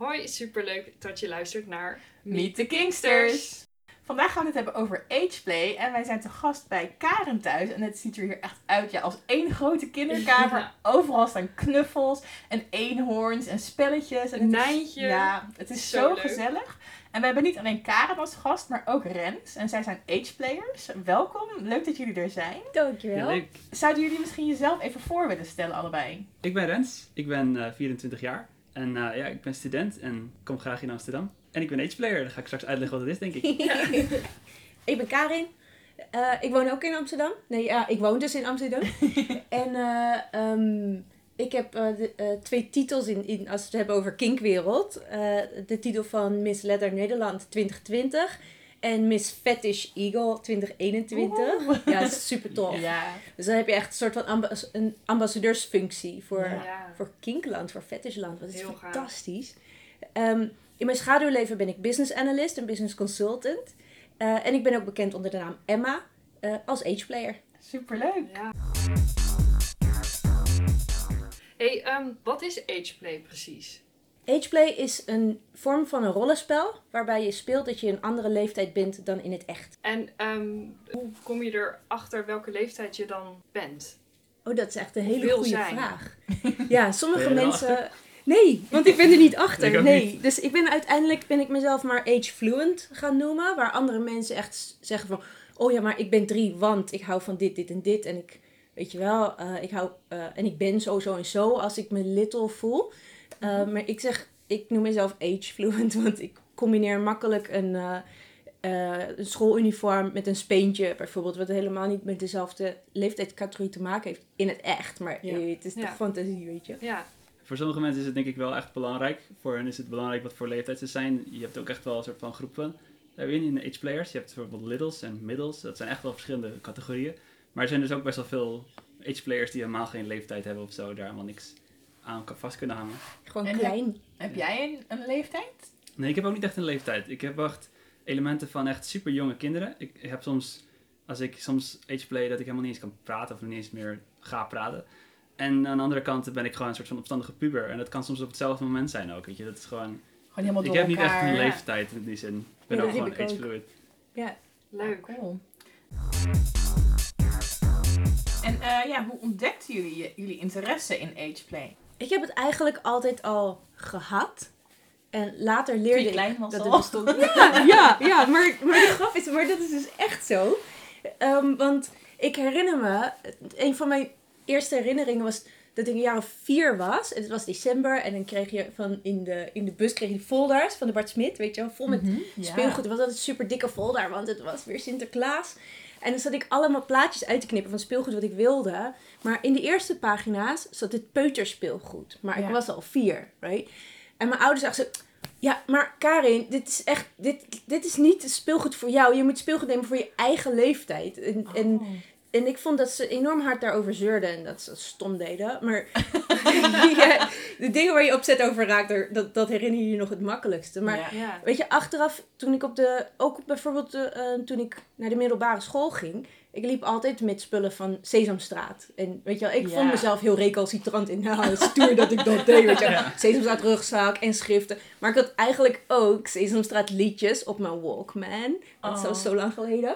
Hoi, superleuk dat je luistert naar Meet the Kingsters! Vandaag gaan we het hebben over ageplay en wij zijn te gast bij Karen thuis. En het ziet er hier echt uit ja, als één grote kinderkamer. Ja. Overal staan knuffels en eenhoorns en spelletjes. En het is- Nijntje. Ja, het is Zo gezellig. En we hebben niet alleen Karen als gast, maar ook Rens. En zij zijn ageplayers. Welkom, leuk dat jullie er zijn. Dankjewel. Leuk. Zouden jullie misschien jezelf even voor willen stellen allebei? Ik ben Rens, ik ben eh, 24 jaar en eh, ja, ik ben student en kom graag in Amsterdam. En ik ben ageplayer, dan ga ik straks uitleggen wat het is, denk ik. Ik ben Karin. Eh, ik woon ook in Amsterdam. Nee, ja, ik woon dus in Amsterdam. en eh, ehm, ik heb de- twee titels in, in, als we het hebben over kinkwereld. De titel van Miss Leather Nederland 2020 en Miss Fetish Eagle 2021. Ja, dat is super tof. Ja. Dus dan heb je echt een soort van ambas- een ambassadeursfunctie voor, Ja. voor kinkland, voor fetishland. Dat is Heel fantastisch. Ehm, in mijn schaduwleven ben ik business analyst en business consultant. Eh, en ik ben ook bekend onder de naam Emma eh, als ageplayer. Superleuk. Ja. Hey, ehm, wat is ageplay precies? Ageplay is een vorm van een rollenspel waarbij je speelt dat je een andere leeftijd bent dan in het echt. En ehm, hoe kom je erachter welke leeftijd je dan bent? Oh, dat is echt een hele goede vraag. Ja, sommige mensen. Nee, want ik ben er niet achter. Nee, niet. dus ik ben uiteindelijk ben ik mezelf maar age fluent gaan noemen, waar andere mensen echt zeggen van, oh ja, maar ik ben drie, want ik hou van dit, dit en dit en ik, weet je wel, eh, ik hou eh, en ik ben zo, zo en zo als ik me little voel. Eh, Maar ik zeg, ik noem mezelf age fluent, want ik combineer makkelijk een, eh, eh, een schooluniform met een speentje bijvoorbeeld, wat helemaal niet met dezelfde leeftijdscategorie te maken heeft in het echt, maar Ja. het is Ja. toch fantasie, weet je. Ja, Voor sommige mensen is het denk ik wel echt belangrijk. Voor hen is het belangrijk wat voor leeftijd ze zijn. Je hebt ook echt wel een soort van groepen daarin in de ageplayers. Je hebt bijvoorbeeld littles en middles. Dat zijn echt wel verschillende categorieën. Maar er zijn dus ook best wel veel ageplayers die helemaal geen leeftijd hebben of zo. Daar helemaal niks aan kan- vast kunnen hangen. Gewoon En klein. Heb jij een, een leeftijd? Nee, ik heb ook niet echt een leeftijd. Ik heb echt elementen van echt super jonge kinderen. Ik heb soms, als ik soms ageplay, dat ik helemaal niet eens kan praten of niet eens meer ga praten. En aan de andere kant ben ik gewoon een soort van opstandige puber. En dat kan soms op hetzelfde moment zijn ook. Weet je, dat is gewoon. Gewoon helemaal Ik door heb niet echt een ja. leeftijd in die zin. Ik ben Ja, ook gewoon heb ik ook. agefluid. Ja. leuk. Cool. En eh, ja, hoe ontdekten jullie jullie interesse in ageplay? Ik heb het eigenlijk altijd al gehad. En later leerde ik klein was dat al. het bestond. Ja, ja, ja maar, maar de grap is, maar dat is dus echt zo. Ehm, want ik herinner me, een van mijn eerste herinneringen was dat ik een jaar of vier was. En het was december en dan kreeg je van in de, in de bus kreeg je die folders van de Bart Smit, weet je wel, vol met Mhm, speelgoed. Het was altijd een super dikke folder, want het was weer Sinterklaas. En dan zat ik allemaal plaatjes uit te knippen van speelgoed wat ik wilde. Maar in de eerste pagina's zat het peuterspeelgoed. Maar ik was al vier, right? En mijn ouders zagen zo... Ja, maar Karin, dit is echt... Dit, dit is niet speelgoed voor jou. Je moet speelgoed nemen voor je eigen leeftijd. En, en, Oh. en ik vond dat ze enorm hard daarover zeurden. En dat ze stom deden. Maar ja, de dingen waar je opzet over raakt, er- dat, dat herinner je je nog het makkelijkste. Maar Ja. Ja. Weet je, achteraf, toen ik op de. Ook bijvoorbeeld eh, eh, toen ik naar de middelbare school ging. Ik liep altijd met spullen van Sesamstraat. En weet je wel, ik Ja. vond mezelf heel recalcitrant in. Nou, stoer dat ik dat deed. Weet je wel. Ja. Sesamstraat rugzak en schriften. Maar ik had eigenlijk ook Sesamstraat liedjes op mijn Walkman. Dat is Oh. al zo lang geleden.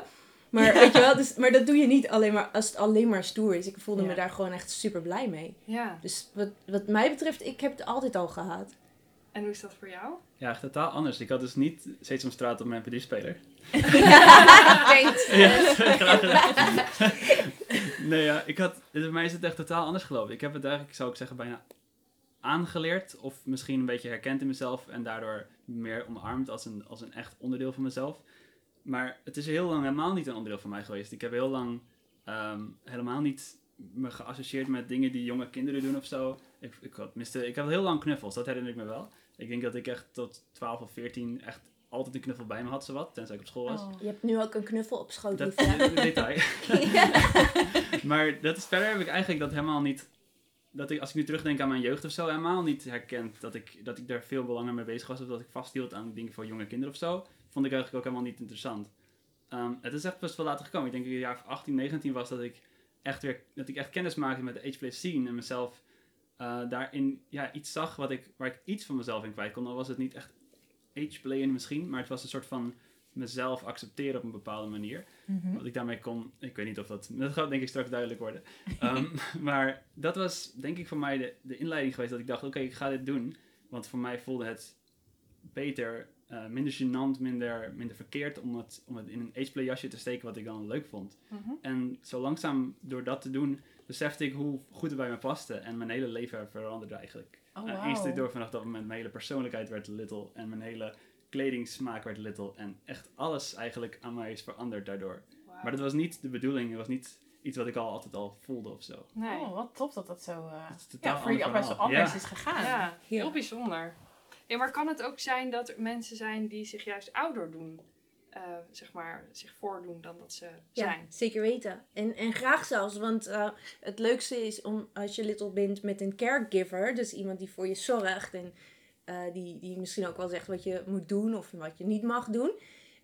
Maar weet je wel, dus, maar dat doe je niet alleen maar als het alleen maar stoer is. Ik voelde Ja. me daar gewoon echt super blij mee. ja. Dus wat, wat mij betreft, ik heb het altijd al gehad. En hoe is dat voor jou? Ja, echt totaal anders. Ik had dus niet Sesamstraat op mijn mp3-speler. Thanks. Ja, graag gedaan. Nee, ja, ik had, bij mij is het echt totaal anders geloof ik. Ik heb het eigenlijk, zou ik zeggen, bijna aangeleerd. Of misschien een beetje herkend in mezelf. En daardoor meer omarmd als een, als een echt onderdeel van mezelf. Maar het is heel lang helemaal niet een onderdeel van mij geweest. Ik heb heel lang ehm, helemaal niet me geassocieerd met dingen die jonge kinderen doen of zo. Ik, ik, had, miste, ik had heel lang knuffels, dat herinner ik me wel. Ik denk dat ik echt tot 12 of 14 echt altijd een knuffel bij me had, zowat, tenzij ik op school was. Oh. Je hebt nu ook een knuffel op schoot, Dat is een detail. maar dat is, verder heb ik eigenlijk dat helemaal niet. Dat ik, als ik nu terugdenk aan mijn jeugd of zo, helemaal niet herkend dat ik, dat ik daar veel belangen mee bezig was. Of dat ik vasthield aan dingen voor jonge kinderen of zo. Vond ik eigenlijk ook helemaal niet interessant. Ehm, het is echt best wel later gekomen. Ik denk dat ik een jaar of 18, 19 was dat ik echt weer dat ik echt kennis maakte met de H-play scene en mezelf eh, daarin ja, iets zag wat ik, waar ik iets van mezelf in kwijt kon. Dan was het niet echt H-playen misschien, maar het was een soort van mezelf accepteren op een bepaalde manier. Mhm. Wat ik daarmee kon, ik weet niet of dat, dat gaat denk ik straks duidelijk worden. Ehm, maar dat was denk ik voor mij de, de inleiding geweest dat ik dacht, oké, ik ga dit doen. Want voor mij voelde het beter, eh, minder gênant, minder, minder verkeerd om het, om het in een ageplay jasje te steken wat ik dan leuk vond. Mhm. En zo langzaam door dat te doen, besefte ik hoe goed het bij me paste. En mijn hele leven veranderde eigenlijk. Oh, En wauw. Eens door vanaf dat moment, mijn hele persoonlijkheid werd little. En mijn hele kledingsmaak werd little. En echt alles eigenlijk aan mij is veranderd daardoor. Maar dat was niet de bedoeling. Het was niet iets wat ik al altijd al voelde of zo. Nee. Oh, wat tof dat dat zo, eh, totaal ja, voor je anders Ja. is gegaan. Ja, heel Ja. bijzonder. Ja, maar kan het ook zijn dat er mensen zijn die zich juist ouder doen, eh, zeg maar, zich voordoen dan dat ze Ja, zijn? zeker weten. En, en graag zelfs, want eh, het leukste is om als je little bent met een caregiver, dus iemand die voor je zorgt en eh, die, die misschien ook wel zegt wat je moet doen of wat je niet mag doen.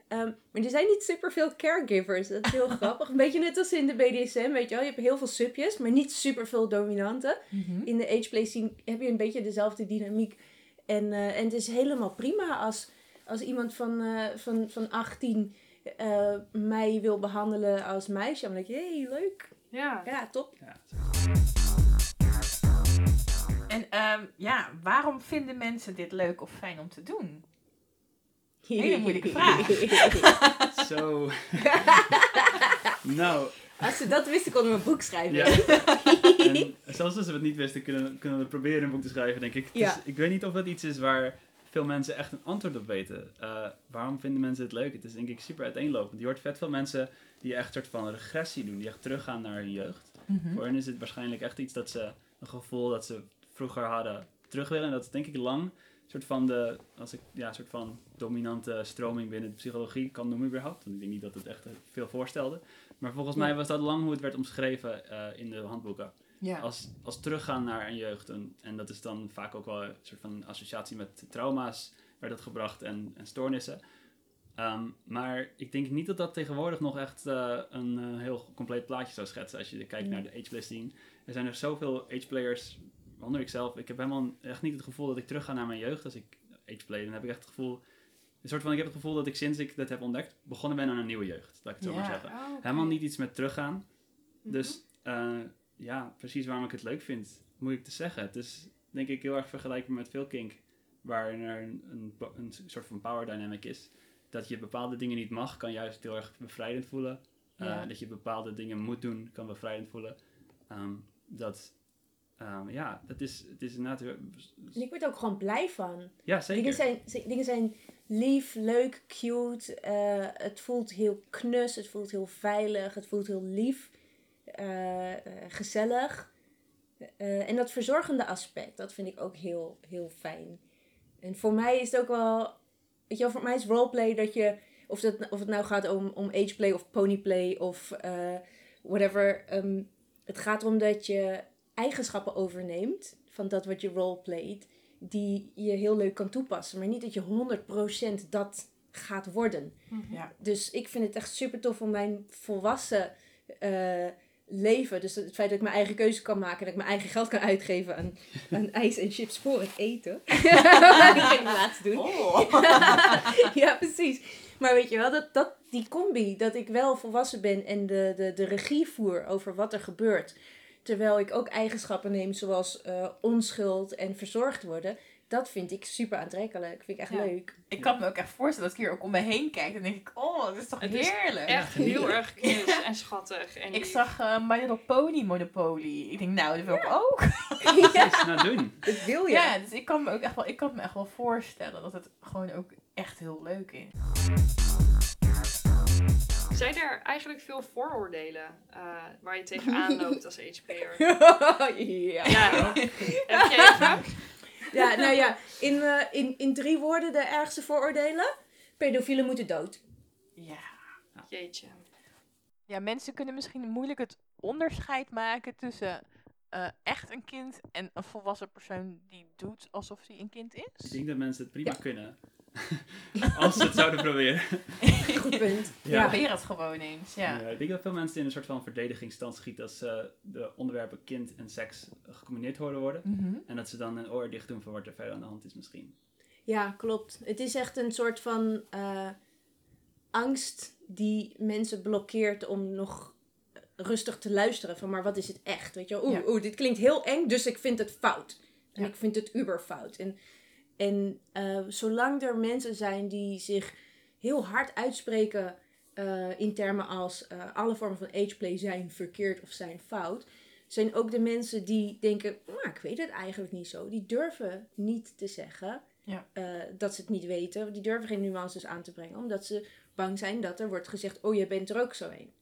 Ehm, maar er zijn niet superveel caregivers. Dat is heel grappig. Een beetje net als in de BDSM, weet je wel. Je hebt heel veel subjes, maar niet superveel dominanten. Mhm. In de ageplay scene heb je een beetje dezelfde dynamiek. En, eh, en het is helemaal prima als, als iemand van, eh, van, van 18 eh, mij wil behandelen als meisje. Dan denk je, hé, hey, leuk. Ja. Ja, top. Ja. En ehm, ja, waarom vinden mensen dit leuk of fijn om te doen? Hele moeilijke vraag. Zo. nou, Als ze dat wisten, konden we een boek schrijven. ja. En zelfs als we het niet wisten, kunnen, kunnen we proberen een boek te schrijven, denk ik. Ja. ik weet niet of dat iets is waar veel mensen echt een antwoord op weten. Eh, waarom vinden mensen het leuk? Het is denk ik super uiteenlopend. Je hoort vet veel mensen die echt een soort van regressie doen. Die echt teruggaan naar hun jeugd. Mhm. Voor hen is het waarschijnlijk echt iets dat ze een gevoel dat ze vroeger hadden terug willen. En dat is denk ik lang een soort van de, als ik ja, soort van dominante stroming binnen de psychologie kan noemen überhaupt. Want ik denk niet dat het echt veel voorstelde. Maar volgens Ja. mij was dat lang hoe het werd omschreven eh, in de handboeken. Ja. Als, als teruggaan naar een jeugd. En, en dat is dan vaak ook wel een soort van associatie met trauma's werd dat gebracht en, en stoornissen. Ehm, maar ik denk niet dat dat tegenwoordig nog echt eh, een eh, heel compleet plaatje zou schetsen als je kijkt naar de ageplay scene. Er zijn er zoveel ageplayers, waaronder ik zelf. Ik heb helemaal echt niet het gevoel dat ik terug ga naar mijn jeugd als ik ageplay. Dan heb ik echt het gevoel, een soort van, ik heb het gevoel dat ik sinds ik dat heb ontdekt, begonnen ben aan een nieuwe jeugd. Laat ik het zo maar zeggen. Oh. Helemaal niet iets met teruggaan. Mhm. Dus eh, ja, precies waarom ik het leuk vind, moeilijk te zeggen. Het is denk ik heel erg vergelijkbaar met veel kink, waar er een, een, een soort van power dynamic is. Dat je bepaalde dingen niet mag, kan juist heel erg bevrijdend voelen. Eh, dat je bepaalde dingen moet doen, kan bevrijdend voelen. Ehm, dat, ehm, ja, het is, het is inderdaad... En ik word er ook gewoon blij van. Ja, zeker. Dingen zijn, z- dingen zijn lief, leuk, cute. eh, het voelt heel knus, het voelt heel veilig, het voelt heel lief, eh, eh, gezellig. Eh, en dat verzorgende aspect, dat vind ik ook heel, heel fijn. En voor mij is het ook wel, weet je wel, voor mij is roleplay dat je, of, dat, of het nou gaat om, om ageplay of ponyplay of eh, whatever. ehm, het gaat erom dat je eigenschappen overneemt van dat wat je roleplayt die je heel leuk kan toepassen. Maar niet dat je 100% dat gaat worden. Mhm. Ja. Dus ik vind het echt super tof om mijn volwassen eh, leven. Dus het feit dat ik mijn eigen keuze kan maken. Dat ik mijn eigen geld kan uitgeven aan, aan ijs en chips voor het eten. dat ging ik laatst doen. Oh. ja, precies. Maar weet je wel, dat, dat, die combi, dat ik wel volwassen ben en de, de, de regie voer over wat er gebeurt. Terwijl ik ook eigenschappen neem zoals eh, onschuld en verzorgd worden. Dat vind ik super aantrekkelijk. Vind ik echt Ja. leuk. Ik kan me ook echt voorstellen dat ik hier ook om me heen kijk. Dan denk ik, oh, dat is toch Het is heerlijk. Echt heel erg knus en schattig. En Ik die- zag eh My Little Pony Monopoly. Ik denk, nou, dat wil ik ook. Precies, nou doen. Dat wil je. Ja, dus ik kan me ook echt wel, ik kan me echt wel voorstellen dat het gewoon ook echt heel leuk is. Zijn er eigenlijk veel vooroordelen eh, waar je tegenaan loopt als ageplayer? ja. Ja, heb jij? Ja, nou ja, in, eh, in, in drie woorden de ergste vooroordelen. Pedofielen moeten dood. Ja. Jeetje. Ja, mensen kunnen misschien moeilijk het onderscheid maken tussen eh, echt een kind en een volwassen persoon die doet alsof hij een kind Ik is. denk dat mensen het prima Ja. kunnen. Als ze het zouden proberen. Goed punt. Ja. Ja. Probeer het gewoon eens. Ja. Ja, ik denk dat veel mensen in een soort van verdedigingsstand schieten als ze de onderwerpen kind en seks gecombineerd horen worden. Mhm. En dat ze dan een oor dicht doen voor wat er verder aan de hand is misschien. Ja, klopt. Het is echt een soort van eh, angst die mensen blokkeert om nog rustig te luisteren. Van, maar wat is het echt? Weet je, oeh, Ja. oeh, dit klinkt heel eng, dus ik vind het fout. En Ja. ik vind het uber fout. En, en eh, zolang er mensen zijn die zich heel hard uitspreken eh, in termen als eh, alle vormen van ageplay zijn verkeerd of zijn fout, zijn ook de mensen die denken, nou, ik weet het eigenlijk niet zo. Die durven niet te zeggen Ja. dat ze het niet weten. Die durven geen nuances aan te brengen, omdat ze bang zijn dat er wordt gezegd, oh, je bent er ook zo een.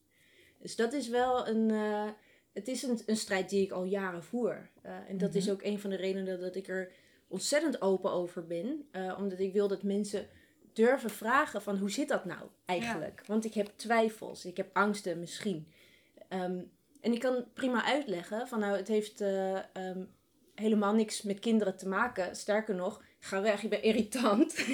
Dus dat is wel een, het is een, een strijd die ik al jaren voer. En dat is ook een van de redenen dat ik er ontzettend open over ben. eh, omdat ik wil dat mensen durven vragen van hoe zit dat nou eigenlijk? Want ik heb twijfels, ik heb angsten misschien. Ehm, en ik kan prima uitleggen van nou het heeft eh, ehm, helemaal niks met kinderen te maken. Sterker nog, ga weg, je bent irritant.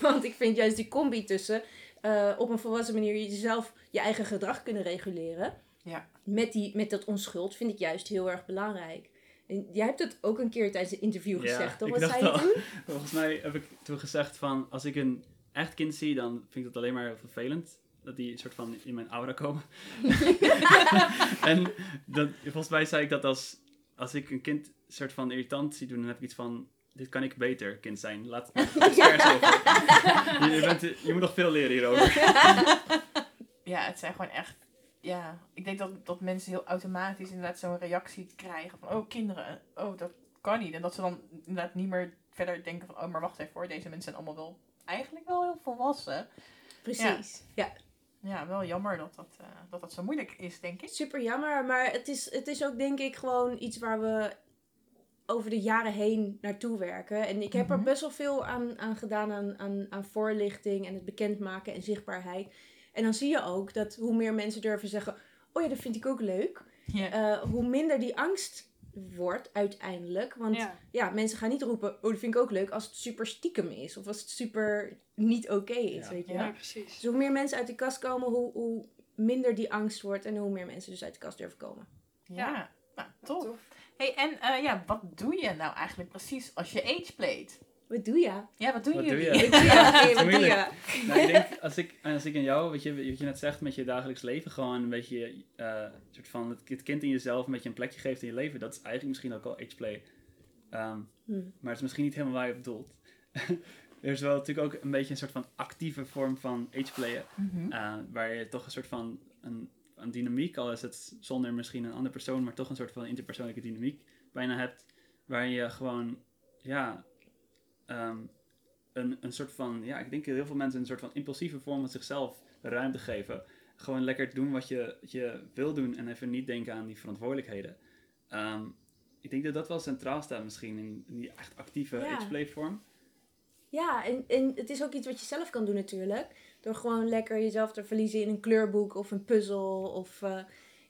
Want ik vind juist die combi tussen eh, op een volwassen manier jezelf je eigen gedrag kunnen reguleren. Ja. Met, die, met dat onschuld vind ik juist heel erg belangrijk. En jij hebt het ook een keer tijdens een interview Ja, gezegd, toch? Wat zei je toen? Volgens mij heb ik toen gezegd van als ik een echt kind zie, dan vind ik dat alleen maar heel vervelend. Dat die soort van in mijn aura komen. en dat, volgens mij zei ik dat als, als ik een kind soort van irritant zie doen, dan heb ik iets van, dit kan ik beter kind zijn. Laat het. Je, je, bent, je moet nog veel leren hierover. Ja, het zijn gewoon echt. Ja, ik denk dat, dat mensen heel automatisch inderdaad zo'n reactie krijgen van, oh kinderen, oh dat kan niet. En dat ze dan inderdaad niet meer verder denken van, oh maar wacht even hoor, deze mensen zijn allemaal wel eigenlijk wel heel volwassen. Precies. Ja. Ja, wel jammer dat dat, eh, dat, dat zo moeilijk is, denk ik. Super jammer, maar het is, het is ook denk ik gewoon iets waar we over de jaren heen naartoe werken. En ik heb er Mhm. best wel veel aan, aan gedaan aan, aan, aan voorlichting en het bekendmaken en zichtbaarheid. En dan zie je ook dat hoe meer mensen durven zeggen, oh ja, dat vind ik ook leuk. Ja. eh, hoe minder die angst wordt uiteindelijk. Want ja. Ja. mensen gaan niet roepen, oh dat vind ik ook leuk als het super stiekem is. Of als het super niet oké is, Ja. weet je Ja. wel. ja, precies. Dus hoe meer mensen uit de kast komen, hoe, hoe minder die angst wordt en hoe meer mensen dus uit de kast durven komen. ja. Nou, tof. hey, en eh, ja, wat doe je nou eigenlijk precies als je ageplayt? Wat doe je? Ja, wat doen Wat doe jullie? je? Wat doe je? Hey, wat doe je? Nou, ik denk, als ik, als ik in jou, wat je, wat je net zegt met je dagelijks leven, gewoon een beetje, eh soort van het, kind in jezelf een beetje een plekje geeft in je leven, dat is eigenlijk misschien ook al ageplay. Ehm Hm. maar het is misschien niet helemaal waar je op bedoelt. er is wel natuurlijk ook een beetje een soort van actieve vorm van ageplayen, eh, waar je toch een soort van een, een dynamiek, al is het zonder misschien een andere persoon, maar toch een soort van interpersoonlijke dynamiek bijna hebt, waar je gewoon, ja, ehm, een, een soort van, ja, ik denk dat heel veel mensen een soort van impulsieve vorm van zichzelf ruimte geven. Gewoon lekker doen wat je, wat je wil doen en even niet denken aan die verantwoordelijkheden. Ehm, ik denk dat dat wel centraal staat misschien in, in die echt actieve Ja. ageplay vorm. Ja, en, en het is ook iets wat je zelf kan doen natuurlijk. Door gewoon lekker jezelf te verliezen in een kleurboek of een puzzel of eh,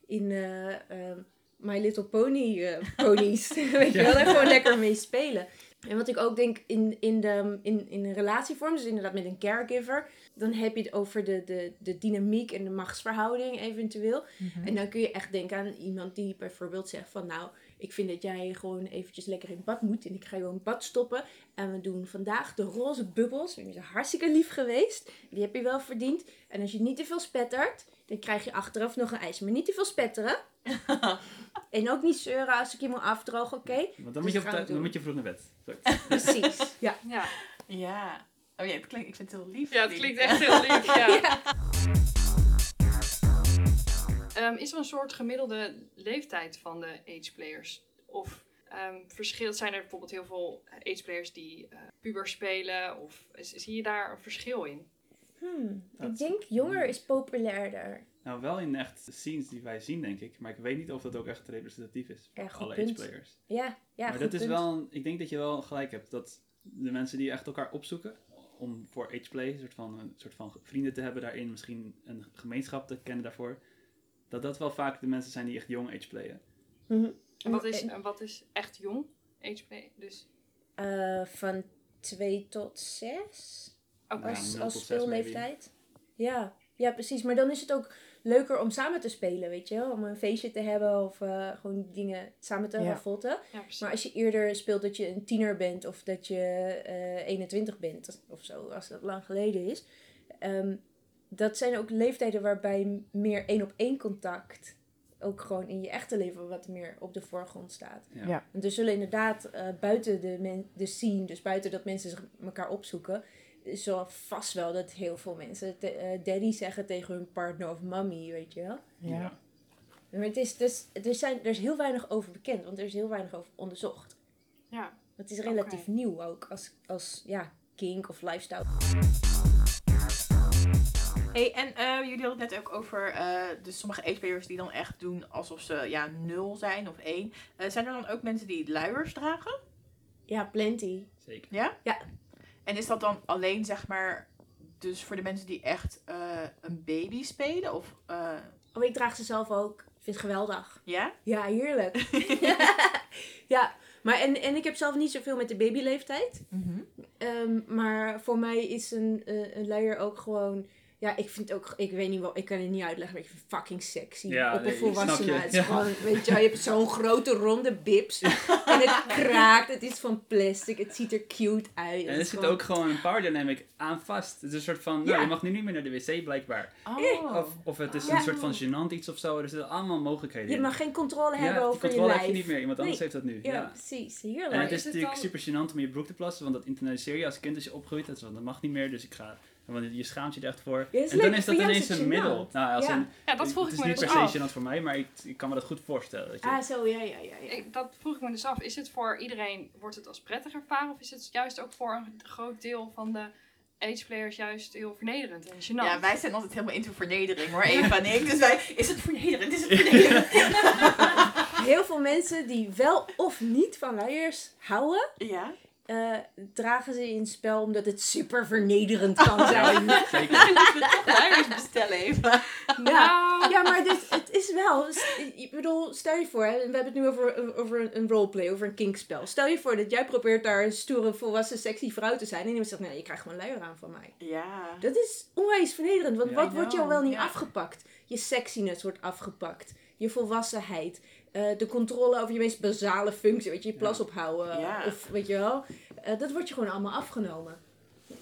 in eh, eh, My Little Pony ponies. Weet je Ja. wel, daar gewoon lekker mee spelen. En wat ik ook denk in, in, de, in, in een relatievorm, dus inderdaad met een caregiver, dan heb je het over de, de, de dynamiek en de machtsverhouding eventueel. Mhm. En dan kun je echt denken aan iemand die bijvoorbeeld zegt van nou, ik vind dat jij gewoon eventjes lekker in bad moet en ik ga je in bad stoppen. En we doen vandaag de roze bubbels. Die zijn hartstikke lief geweest. Die heb je wel verdiend. En als je niet te veel spettert, dan krijg je achteraf nog een ijs. Maar niet te veel spetteren. en ook niet zeuren als ik je moet afdrogen, oké? Want dan, Dus moet je op dan moet je vroeg naar bed. Precies. Ja. Ja. Ja. Oh ja, het klinkt, ik vind het heel lief. ja, het klinkt echt heel lief. Ja. Ja. Ehm, is er een soort gemiddelde leeftijd van de ageplayers? Of ehm verschil, zijn er bijvoorbeeld heel veel ageplayers die eh puber spelen? Of zie je daar een verschil in? Hmm, ik denk jonger is populairder. Nou, wel in echt scenes die wij zien, denk ik. Maar ik weet niet of dat ook echt representatief is. Ja, goed alle punt. age-players. Ja, ja maar goed dat is wel, een- ik denk dat je wel gelijk hebt. Dat de mensen die echt elkaar opzoeken om voor ageplay, een soort van, een soort van vrienden te hebben daarin, misschien een gemeenschap te kennen daarvoor. Dat dat wel vaak de mensen zijn die echt jong ageplayen. Mhm. En wat is, En, wat is echt jong? Ageplay. Dus eh, van 2 tot 6 als, nul als speelleeftijd. Ja. ja, precies. Maar dan is het ook leuker om samen te spelen, weet je wel. Om een feestje te hebben of eh, gewoon dingen samen te Ja. raffotten. Ja. Maar als je eerder speelt dat je een tiener bent of dat je eh 21 bent of zo, als dat lang geleden is. ehm, dat zijn ook leeftijden waarbij meer één op één contact ook gewoon in je echte leven wat meer op de voorgrond staat. Ja. Ja. Want er zullen inderdaad eh, buiten de, men, de scene, dus buiten dat mensen zich elkaar opzoeken, is wel vast wel dat heel veel mensen te- eh, daddy zeggen tegen hun partner of mommy, weet je wel. Ja. Maar het is, dus, er, zijn, er is heel weinig over bekend, want er is heel weinig over onderzocht. Ja. Het is relatief nieuw ook als, als ja, kink of lifestyle. Hey, en eh, jullie hadden het net ook over eh, dus sommige ageplayers die dan echt doen alsof ze ja, nul zijn of één. Eh, zijn er dan ook mensen die luiers dragen? Ja, plenty. Zeker. Ja? Ja. En is dat dan alleen zeg maar dus voor de mensen die echt eh, een baby spelen? Of eh, Oh, ik draag ze zelf ook. Ik vind het geweldig. ja? Ja, heerlijk. ja, maar en, en ik heb zelf niet zoveel met de babyleeftijd. Ehm, maar voor mij is een, eh, een luier ook gewoon... Ja, ik vind ook... Ik weet niet wel... Ik kan het niet uitleggen, maar ik vind het fucking sexy. Ja, op een snap volwassene. je. Het is Ja. gewoon... Weet je, je hebt zo'n grote ronde bips. en het kraakt. Het is van plastic. Het ziet er cute uit. En er zit gewoon- ook gewoon een power dynamic aan vast. Het is een soort van, nou, Ja. je mag nu niet meer naar de wc blijkbaar. Oh. Of, of het is een soort van gênant iets of zo. Er zitten allemaal mogelijkheden Je mag geen controle hebben over je controle lijf. heb je niet meer. Iemand anders Nee. heeft dat nu. Ja, precies. En Heerlijk. het is is natuurlijk dan- super gênant om je broek te plassen, want dat internaliseer je als kind als je opgroeit. Dat, is, want dat mag niet meer, dus ik ga... Want je schaamt je er echt voor. Ja, is en dan is dat ineens is het een middel. Nou, als Ja. een, Ja, dat vroeg het ik is me niet dus per af. se gênant voor mij, maar ik, ik kan me dat goed voorstellen. Dat je, Ah, zo, ja, ja, ja. ja. Ik, dat vroeg ik me dus af. Is het voor iedereen, wordt het als prettig ervaren? Of is het juist ook voor een groot deel van de ageplayers juist heel vernederend en gênant? Ja, wij zijn altijd helemaal into vernedering hoor, Eva en ik. Dus wij, is het vernederend? Is het vernederend? Heel veel mensen die wel of niet van luiers houden, ja. Eh, dragen ze in spel omdat het super vernederend kan zijn. Ja, Zeker. Luiers bestellen even. Nou, ja maar dit, het is wel. Ik bedoel, stel je voor, hè, we hebben het nu over, over een- roleplay, over een kinkspel. Stel je voor dat jij probeert daar een stoere, volwassen, sexy vrouw te zijn. En iemand zegt, nee, je krijgt gewoon luier aan van mij. Ja. Dat is onwijs vernederend, want Ja, wat wordt jou wel niet ja. afgepakt? Je sexiness wordt afgepakt. Je volwassenheid. Eh, de controle over je meest basale functie. Weet je, je plas Ja. ophouden. Ja. Of weet je wel. eh, dat wordt je gewoon allemaal afgenomen.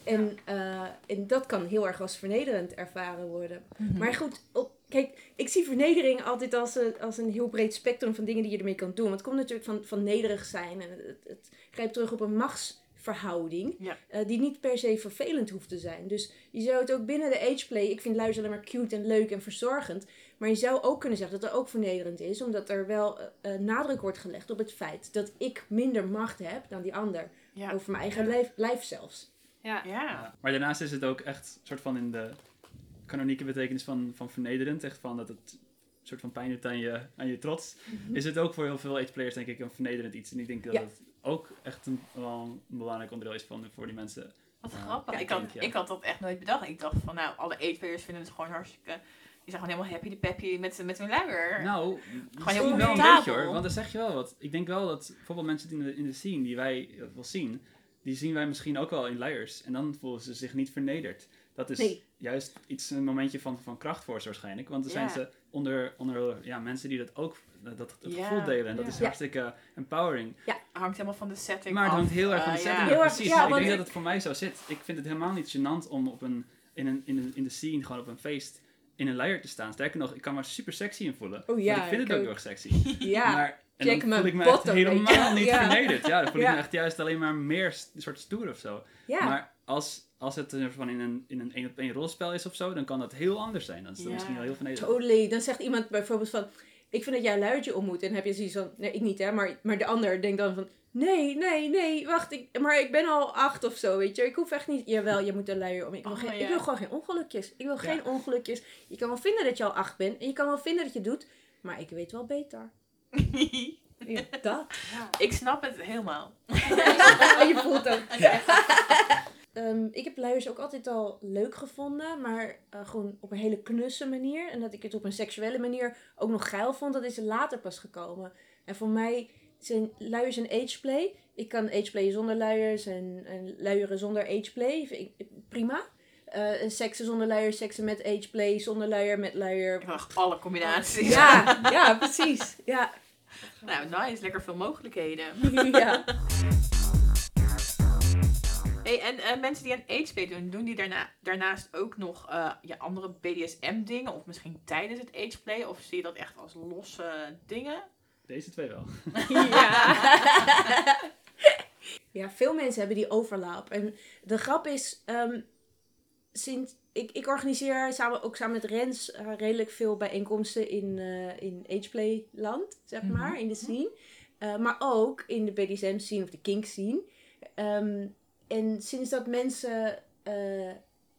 En, eh, en dat kan heel erg als vernederend ervaren worden. Mhm. Maar goed, op, kijk, ik zie vernedering altijd als een, als een heel breed spectrum van dingen die je ermee kan doen. Want het komt natuurlijk van, van nederig zijn. En het, het grijpt terug op een machtsverhouding. Ja. eh, die niet per se vervelend hoeft te zijn. Dus je zou het ook binnen de ageplay... Ik vind luizen alleen maar cute en leuk en verzorgend. Maar je zou ook kunnen zeggen dat het ook vernederend is. Omdat er wel eh, eh, nadruk wordt gelegd op het feit... dat ik minder macht heb dan die ander. Ja. Over mijn eigen lijf, lijf zelfs. ja. Ja. Ja. Maar daarnaast is het ook echt soort van in de kanonieke betekenis van, van vernederend. Echt van dat het een soort van pijn doet aan je, aan je trots. Is het ook voor heel veel ageplayers denk ik een vernederend iets. En ik denk dat Ja. het ook echt een, wel een belangrijk onderdeel is van, voor die mensen. Wat Ja. grappig. Ja, ik, had, ja. ik had dat echt nooit bedacht. Ik dacht van, nou, alle ageplayers vinden het gewoon hartstikke... Die zijn gewoon helemaal happy de peppy met, met hun luier. Nou, heel misschien wel een beetje hoor. Want dan zeg je wel wat. Ik denk wel dat bijvoorbeeld mensen in de, in de scene die wij eh, wel zien, die zien wij misschien ook wel in luiers. En dan voelen ze zich niet vernederd. Dat is Nee. juist iets, een momentje van, van kracht voor ze waarschijnlijk. Want dan zijn Ja. ze onder, onder ja, mensen die dat ook dat, Ja. gevoel delen. En dat Ja. is Ja. hartstikke empowering. hangt helemaal van de setting Maar het af. hangt heel erg van de Eh, setting ja. Heel af. Precies. ja, Maar ik denk ik- dat het voor mij zo zit. Ik vind het helemaal niet gênant om op een, in, een, in, een, in de scene, gewoon op een feest, in een luier te staan. Sterker nog, ik kan me er super sexy in voelen. Oh ja, Want ik vind ik het ook heel erg sexy. Ja, maar en check dan voel ik me echt helemaal niet Ja. vernederd. Ja, dan voel ik me echt juist alleen maar meer een soort stoer of zo. ja. Maar als, als het van in een in een één op één rolspel is of zo, dan kan dat heel anders zijn. Dan is dat misschien wel heel vernederend. Totally. Dan zegt iemand bijvoorbeeld van... Ik vind dat jij een luiertje om moet. En heb je zoiets van... Nee, ik niet hè. Maar, maar de ander denkt dan van... Nee, nee, nee, wacht, ik, maar ik ben al acht of zo, weet je. Ik hoef echt niet, jawel, je moet een luier om. Ik wil, Oh, geen, ja. ik wil gewoon geen ongelukjes. Ik wil Ja. geen ongelukjes. Je kan wel vinden dat je al acht bent en je kan wel vinden dat je doet, maar ik weet wel beter. Ja, dat. ik snap het helemaal. je voelt ook. Ehm, ik heb luiers ook altijd al leuk gevonden, maar eh, gewoon op een hele knusse manier. En dat ik het op een seksuele manier ook nog geil vond, dat is er later pas gekomen. En voor mij zijn luiers een ageplay. Ik kan ageplayen zonder luiers en, en luieren zonder ageplay. Prima. En seksen zonder luier, seksen met ageplay, zonder luier, met luier. Alle combinaties. Ja, ja, precies. Ja. Nou, nice. Lekker veel mogelijkheden. ja. Hey, en eh, mensen die aan ageplay doen, doen die daarna, daarnaast ook nog ja, andere BDSM-dingen? Of misschien tijdens het ageplay? Of zie je dat echt als losse dingen? Deze twee wel. Ja. ja, veel mensen hebben die overlap. En de grap is, ehm, sinds, ik, ik organiseer samen, ook samen met Rens eh, redelijk veel bijeenkomsten in, eh in Ageplay-land, zeg Mhm. maar, in de scene. Eh, maar ook in de BDSM-scene of de kink-scene. Ehm, en sinds dat mensen eh,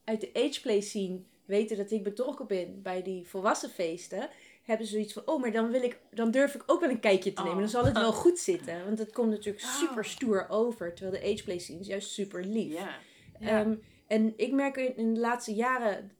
uit de Ageplay-scene weten dat ik betrokken ben bij die volwassen feesten hebben ze zoiets van, oh, maar dan, wil ik, dan durf ik ook wel een kijkje te nemen. Oh. Dan zal het wel goed zitten. Want het komt natuurlijk Oh. super stoer over. Terwijl de ageplay scene is juist super lief. Ja. Ehm, en ik merk in, in de laatste jaren,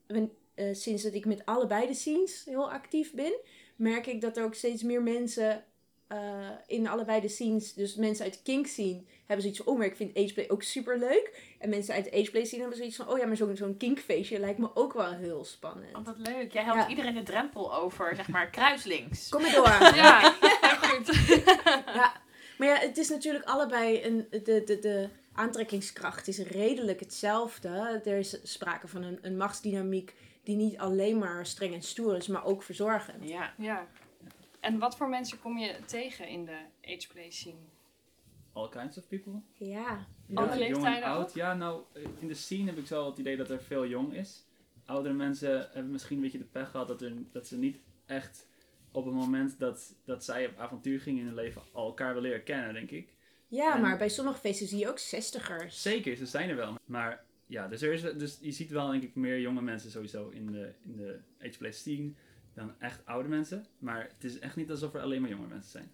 eh, sinds dat ik met allebei de scenes heel actief ben, merk ik dat er ook steeds meer mensen eh, in allebei de scenes, dus mensen uit de kink scene, hebben zoiets van, oh, maar ik vind ageplay ook super leuk. En mensen uit de ageplay scene hebben zoiets van, oh ja, maar zo'n zo'n kinkfeestje lijkt me ook wel heel spannend. Oh, wat leuk. Jij helpt Ja. iedereen de drempel over, zeg maar, kruislinks. Kom maar door. Ja, heel goed. Ja, maar ja, het is natuurlijk allebei een, de, de, de aantrekkingskracht is redelijk hetzelfde. Er is sprake van een, een machtsdynamiek die niet alleen maar streng en stoer is, maar ook verzorgend. Ja. Ja. En wat voor mensen kom je tegen in de ageplay scene? All kinds of people. Ja. Alle Ja, jong en leeftijden oud. ook? Ja, nou, in de scene heb ik zo het idee dat er veel jong is. Oudere mensen hebben misschien een beetje de pech gehad dat, er, dat ze niet echt op het moment dat, dat zij op avontuur gingen in hun leven elkaar willen leren kennen, denk ik. Ja, En- maar bij sommige feesten zie je ook zestigers. Zeker, ze zijn er wel. Maar ja, dus, er is, dus je ziet wel denk ik meer jonge mensen sowieso in de, in de ageplay scene dan echt oude mensen. Maar het is echt niet alsof er alleen maar jonge mensen zijn.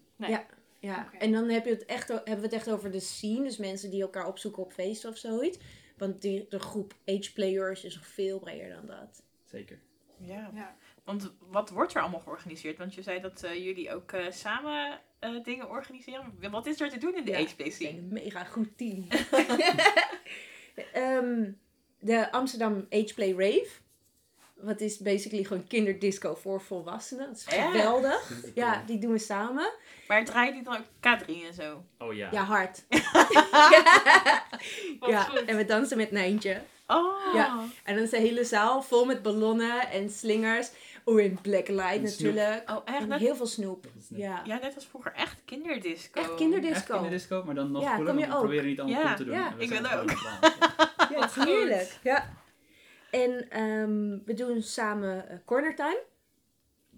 Ja, Oké. en dan heb je het echt, hebben we het echt over de scene, dus mensen die elkaar opzoeken op feesten of zoiets. Want die, de groep ageplayers is nog veel breder dan dat. Zeker. ja. Ja. Want wat wordt er allemaal georganiseerd? Want je zei dat eh, jullie ook eh, samen eh, dingen organiseren. Wat is er te doen in de Ja, ageplay We zijn scene? een mega goed team. Ehm, de Amsterdam Ageplay Rave. Wat is basically gewoon kinderdisco voor volwassenen. Dat is geweldig. Ja, die doen we samen. Maar draaien die dan ook K3 en zo? Oh ja. Ja, hard. Ja, goed. en we dansen met Nijntje. Oh. Ja. En dan is de hele zaal vol met ballonnen en slingers. Oh, en Black Light En snoep. natuurlijk. Oh, echt? En Net, heel veel snoep. Ja, ja, net als vroeger. Echt kinderdisco. echt Echt kinderdisco. in de disco, maar dan nog Ja, cooler, kom je want we ook? proberen niet allemaal Ja, cool te doen. ja, ik wil ook. Ja, Wat het is heerlijk. Ja. En ehm, we doen samen eh, Corner Time.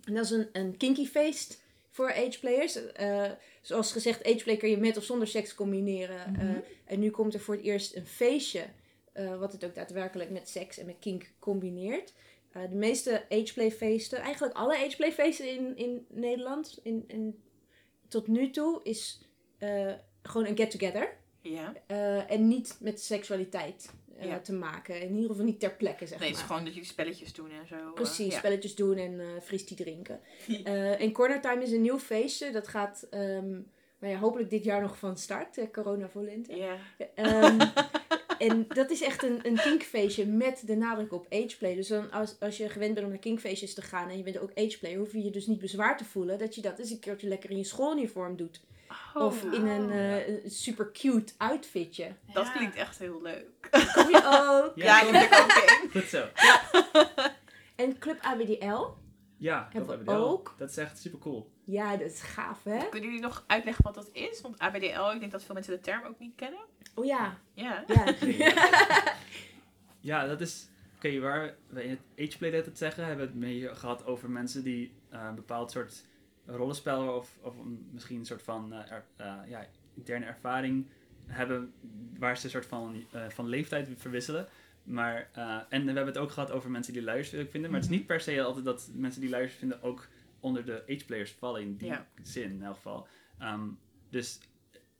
En dat is een, een kinky feest voor ageplayers. Eh zoals gezegd, ageplay kun je met of zonder seks combineren. Mhm. Eh, en nu komt er voor het eerst een feestje, wat het ook daadwerkelijk met seks en met kink combineert. De meeste ageplay feesten, eigenlijk alle ageplay feesten in, in Nederland, in, in, tot nu toe, is gewoon een get-together. Ja. En niet met seksualiteit eh, Ja. te maken. In ieder geval niet ter plekke, zeg Nee, het is maar. gewoon dat jullie spelletjes doen en zo. eh, Precies, ja. spelletjes doen en eh fristie drinken. En Corner Time is een nieuw feestje. Dat gaat nou ja, hopelijk dit jaar nog van start. corona voor lente. Ja. Ehm, en dat is echt een, een kinkfeestje met de nadruk op ageplay. Dus dan als, als je gewend bent om naar kinkfeestjes te gaan en je bent ook ageplay, hoef je je dus niet bezwaar te voelen dat je dat eens een keertje lekker in je schooluniform doet. Oh, of in een eh, een super cute outfitje. Dat Ja. klinkt echt heel leuk. Kom je ook? Ja, ik ben er ook in. Goed zo. En Club ABDL. Ja, dat Hebben we hebben we wel. ook. Dat is echt super cool. Ja, dat is gaaf, hè? Kunnen jullie nog uitleggen wat dat is? Want ABDL, ik denk dat veel mensen de term ook niet kennen. Oh ja. Ja. Ja. Ja, dat is... Oké, waar we in het ageplay net het zeggen, hebben we het mee gehad over mensen die eh, een bepaald soort rollenspel of, of misschien een soort van, eh, er- eh, ja, interne ervaring hebben waar ze een soort van, eh, van leeftijd verwisselen. Maar, eh, en we hebben het ook gehad over mensen die luiers vinden. Maar het is niet per se altijd dat mensen die luiers vinden ook onder de age-players vallen in die Ja. zin in elk geval. Ehm, dus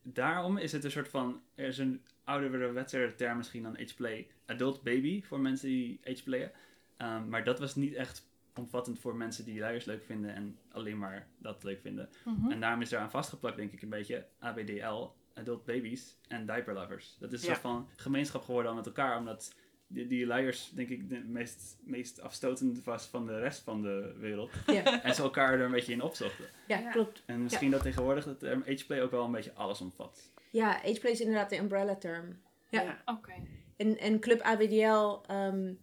daarom is het een soort van, er is een ouderwetse term misschien dan age-play, adult baby voor mensen die age-playen. Ehm, maar dat was niet echt omvattend voor mensen die luiers leuk vinden en alleen maar dat leuk vinden. Mhm. En daarom is eraan vastgeplakt, denk ik, een beetje ABDL, Adult Babies en Diaper Lovers. Dat is een Ja. soort van gemeenschap geworden al met elkaar, omdat die, die luiers, denk ik, de meest, meest afstotend was van de rest van de wereld. Ja. En ze elkaar er een beetje in opzochten. Ja, Ja. klopt. En misschien dat tegenwoordig het term ageplay ook wel een beetje alles omvat. Ja, ageplay is inderdaad de umbrella term. Ja. Ja. Oké. En, en Club ABDL ehm,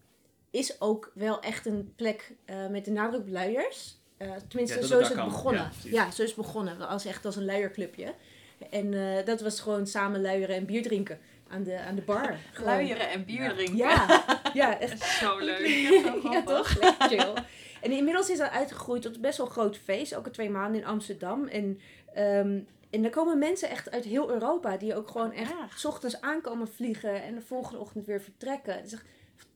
is ook wel echt een plek eh, met de nadruk op luiers. Eh, tenminste, Ja, dat zo is het kan. begonnen. Ja, zo is het begonnen. Als echt als een luierclubje. En eh, dat was gewoon samen luieren en bier drinken aan de, aan de bar. Gewoon. Luieren en bier Ja. drinken. Ja, ja, echt. Zo leuk. ja, toch? Lekker chill. En inmiddels is dat uitgegroeid tot best wel een groot feest. Elke twee maanden in Amsterdam. En, ehm en daar komen mensen echt uit heel Europa. Die ook gewoon echt Ja. s ochtends aankomen vliegen. En de volgende ochtend weer vertrekken. Het is echt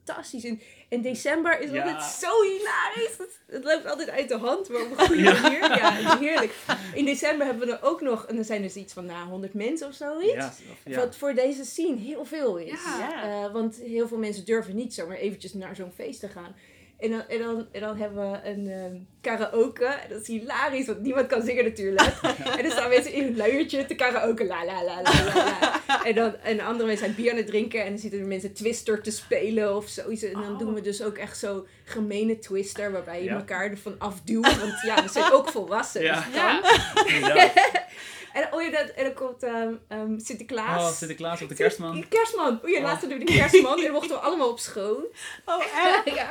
fantastisch. En in december is het Ja. altijd zo hilarisch. Het, het loopt altijd uit de hand. Maar op een goede Ja. manier. Ja, het is heerlijk. In december hebben we er ook nog... En dan zijn dus iets van nou, 100 mensen of zoiets. Ja. Wat voor deze scene heel veel is. Ja. Ja. Eh, want heel veel mensen durven niet zomaar eventjes naar zo'n feest te gaan. En dan, en dan, en dan hebben we een ehm, karaoke. En dat is hilarisch, want niemand kan zingen natuurlijk. en dan staan mensen in hun luiertje te karaoke. La la la la la. En, dan, en andere mensen zijn bier aan het drinken. En dan zitten er mensen Twister te spelen of zoiets. En dan Oh. doen we dus ook echt zo gemene Twister. Waarbij je Ja. elkaar ervan afduwt. Want ja, we zijn ook volwassen. Ja. dus Ja. En, oh ja, dat, en dan komt ehm, ehm, Sinterklaas. Oh, Sinterklaas of de kerstman. Kerstman. O ja, Oh. laatst hadden we de kerstman. En dan mochten we allemaal op schoon. Oh, echt? ja.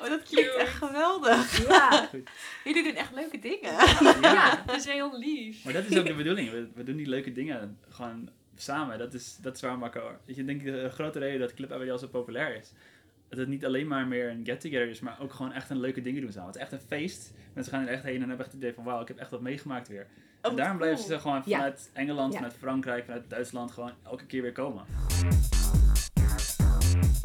Oh, dat klinkt echt geweldig. Ja. Jullie doen echt leuke dingen. Ja. Dat is heel lief. Maar dat is ook de bedoeling. We, we doen die leuke dingen gewoon samen. Dat is, dat is waarom ik ook... Ik denk de grote reden dat Club ABDL zo populair is. Dat het niet alleen maar meer een get-together is, maar ook gewoon echt een leuke dingen doen samen. Het is echt een feest. Mensen gaan er echt heen en hebben echt het idee van wauw, ik heb echt wat meegemaakt weer. Oh, daarom blijven ze gewoon Ja. vanuit Engeland, Ja. vanuit Frankrijk, vanuit Duitsland gewoon elke keer weer komen.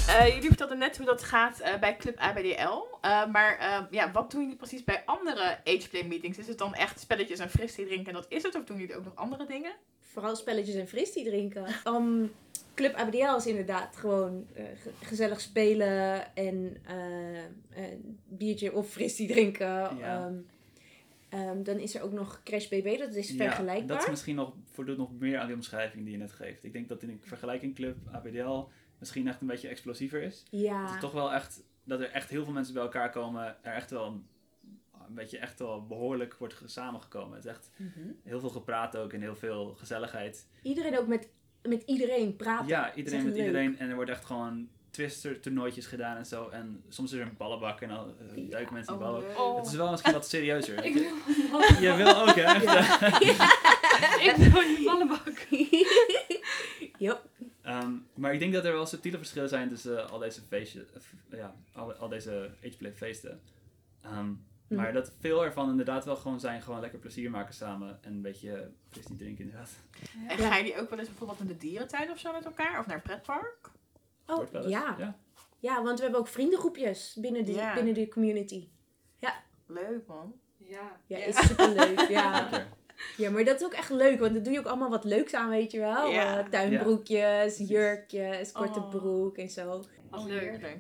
Eh, jullie vertelden net hoe dat gaat eh, bij Club ABDL. Eh, maar eh, ja, wat doen jullie precies bij andere ageplay meetings? Is het dan echt spelletjes en fristie drinken en dat is het? Of doen jullie ook nog andere dingen? Vooral spelletjes en fristie drinken. Um, Club ABDL is inderdaad gewoon eh, ge- gezellig spelen en eh, biertje of fristie drinken. Ja. Ehm, ehm, dan is er ook nog Crash BB, dat is Ja, vergelijkbaar. dat is misschien nog, voldoet nog meer aan die omschrijving die je net geeft. Ik denk dat in een vergelijking Club ABDL misschien echt een beetje explosiever is. Ja, is toch wel echt dat er echt heel veel mensen bij elkaar komen. Er echt wel een, een beetje echt wel behoorlijk wordt ge- samengekomen. Het is echt Mhm. heel veel gepraat ook en heel veel gezelligheid. iedereen ook met, met iedereen praten. Ja, iedereen met leuk. iedereen. En er wordt echt gewoon twister toernooitjes gedaan en zo. En soms is er een ballenbak en dan Ja. duiken mensen in die Oh, ballen. Oh. Het is wel misschien wat serieuzer. Ik Je wil ook, hè? Echt, Ik wil die ballenbak. Yep. Ehm, maar ik denk dat er wel subtiele verschillen zijn tussen eh, al deze feestjes, ja, al, al deze ageplay feesten. Ehm, Maar dat veel ervan inderdaad wel gewoon zijn, gewoon lekker plezier maken samen en een beetje fristie drinken inderdaad. En gaan jullie ook wel eens bijvoorbeeld in de dierentuin of zo met elkaar? Of naar een pretpark? Oh, ja. ja. ja, want we hebben ook vriendengroepjes binnen de, Ja. binnen de community. Leuk man. Ja. Ja, is superleuk. Ja. Ja, maar dat is ook echt leuk, want dan doe je ook allemaal wat leuks aan, weet je wel. Ja. Eh, tuinbroekjes, jurkjes, korte Oh. broek en zo. Wat Oh, leuk.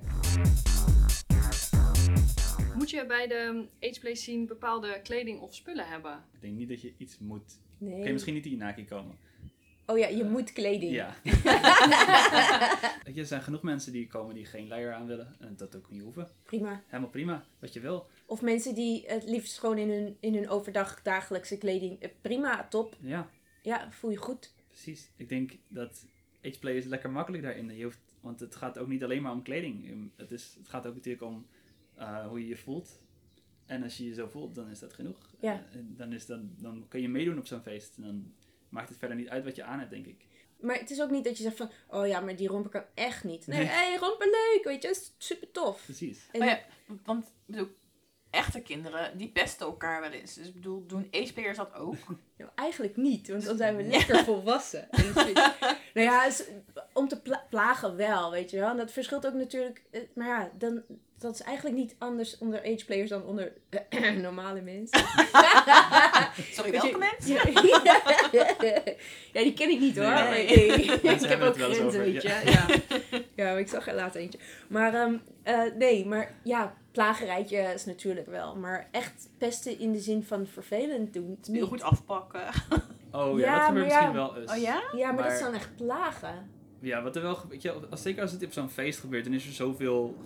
Moet je bij de ageplay scene bepaalde kleding of spullen hebben? Ik denk niet dat je iets moet. Nee. Kun je misschien niet die Inaki komen? Oh ja, je moet kleding. Ja. Er zijn genoeg mensen die komen die geen luier aan willen. En dat ook niet hoeven. Prima. Helemaal prima, wat je wil. Of mensen die het liefst gewoon in hun, in hun overdag dagelijkse kleding. eh, Prima, top. Ja, Ja, voel je goed. precies. Ik denk dat ageplay is lekker makkelijk daarin. Je hoeft, want het gaat ook niet alleen maar om kleding. Het, is, het gaat ook natuurlijk om eh, hoe je je voelt. En als je je zo voelt, dan is dat genoeg. Ja. Eh, en dan, is dat, dan kun je meedoen op zo'n feest. En dan maakt het verder niet uit wat je aan hebt, denk ik. Maar het is ook niet dat je zegt van, oh ja, maar die romper kan echt niet. Nee, Nee. hey, romper leuk, weet je, is super tof. Precies. En Oh ja, want ik bedoel, echte kinderen, die pesten elkaar wel eens. Dus ik bedoel, doen ace-players dat ook? Nou, eigenlijk niet, want dan zijn we lekker volwassen. Nou ja, om te pla- plagen wel, weet je wel. En dat verschilt ook natuurlijk. eh, Maar ja, dan, dat is eigenlijk niet anders onder ageplayers dan onder normale mensen. Sorry, welke mensen? Ja, die ken ik niet hoor. Nee. maar nee. ik heb het ook grenzen, over, weet je. Ja. ja, maar ik zag er later eentje. Maar ehm, eh, nee, maar ja, plagerijtje is natuurlijk wel. Maar echt pesten in de zin van vervelend doen. Heel niet. goed afpakken. Oh ja, Ja, dat gebeurt misschien wel eens. Oh ja? Ja, maar, dat Maar- is dan echt plagen. Ja, wat er wel gebeurt, weet je, als, zeker als het op zo'n feest gebeurt, dan is er zoveel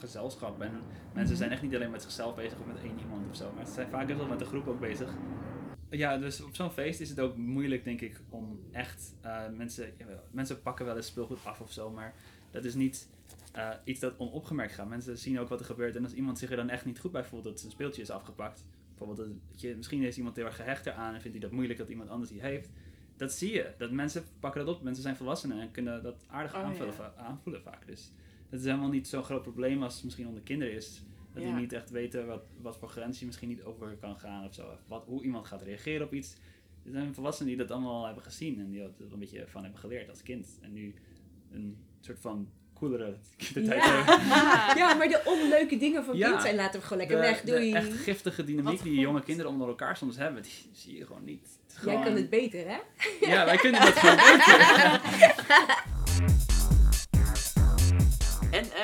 gezelschap. En mensen zijn echt niet alleen met zichzelf bezig of met één iemand of zo, maar ze zijn vaak wel met de groep ook bezig. Ja, dus op zo'n feest is het ook moeilijk, denk ik, om echt eh, mensen. Ja, mensen pakken wel eens speelgoed af of zo, maar dat is niet eh, iets dat onopgemerkt gaat. Mensen zien ook wat er gebeurt en als iemand zich er dan echt niet goed bij voelt dat zijn speeltje is afgepakt. Bijvoorbeeld, dat je, misschien is iemand heel erg gehecht eraan en vindt hij dat moeilijk dat iemand anders die heeft. Dat zie je. Dat mensen pakken dat op. Mensen zijn volwassenen en kunnen dat aardig Oh, aanvullen, aanvoelen vaak. Dus dat is helemaal niet zo'n groot probleem als het misschien onder kinderen is. Dat die niet echt weten wat, wat voor grens je misschien niet over kan gaan of zo. Wat, hoe iemand gaat reageren op iets. Er zijn volwassenen die dat allemaal hebben gezien en die er een beetje van hebben geleerd als kind. En nu een soort van coolere kindertijd Ja. hebben. Ja, maar de onleuke dingen van Ja. kind zijn laten we gewoon lekker De, weg. de Doei. echt giftige dynamiek Wat die goed. jonge kinderen onder elkaar soms hebben, die zie je gewoon niet. Het Jij kan het beter, hè? Ja, wij kunnen dat gewoon beter.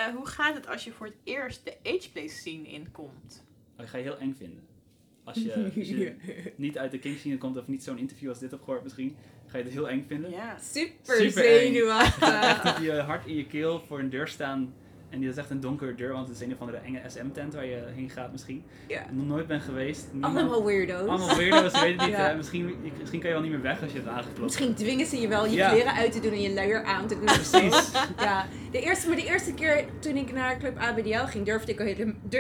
Eh, hoe gaat het als je voor het eerst de ageplay scene inkomt? Dat ga je heel eng vinden. Als je, als je niet uit de King scene komt of niet zo'n interview als dit hebt gehoord misschien, ga je het heel eng vinden. Ja. Super, Super eng. zenuwachtig. Echt op je hart in je keel voor een deur staan. En die is echt een donkere deur, want het is een of andere enge SM-tent waar je heen gaat misschien. Ja. Nog nooit ben geweest. Niemand- Allemaal weirdo's. Allemaal weirdo's, ik weet het niet. Ja. hè. Misschien, misschien kan je wel niet meer weg als je het aangeklopt. Misschien dwingen ze je wel je Ja. kleren uit te doen en je luier aan te doen. Precies. Ja, de eerste, maar de eerste keer toen ik naar Club ABDL ging, durfde ik al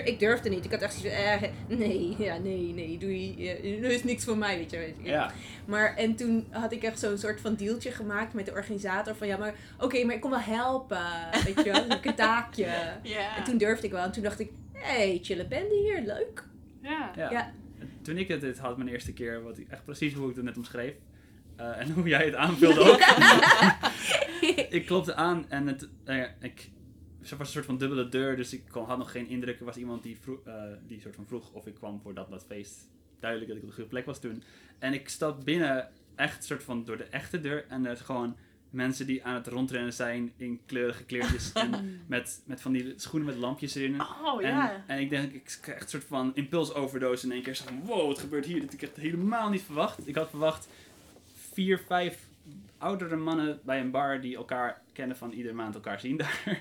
ik durfde niet. Ik had echt zoiets van, eh, nee, ja, nee, nee, doei. Ja, dat is niks voor mij, weet je. wel. Ja. Maar, en toen had ik echt zo'n soort van dealtje gemaakt met de organisator van, ja, maar oké, maar ik kom wel helpen, weet je wel. Een een taakje. Ja. En toen durfde ik wel. En toen dacht ik, hé, hey, chille bende hier, leuk. Ja. Ja. Ja. Toen ik het dit had, mijn eerste keer, wat ik echt precies hoe ik het net omschreef. eh, en hoe jij het aanvulde ook. ik klopte aan en het, ja, ik, er was een soort van dubbele deur, dus ik kon, had nog geen indruk. Er was iemand die, vroeg, eh, die soort van vroeg of ik kwam voor dat, dat feest. Duidelijk dat ik op de goede plek was toen. En ik stap binnen, echt soort van door de echte deur. En er is gewoon mensen die aan het rondrennen zijn in kleurige kleertjes. en met, met van die schoenen met lampjes erin. Oh En, ja. en ik denk, ik krijg een soort van impulsoverdosis in één keer. Van, wow, wat gebeurt hier? Heb ik echt helemaal niet verwacht. Ik had verwacht vier, vijf oudere mannen bij een bar die elkaar kennen van iedere maand elkaar zien daar.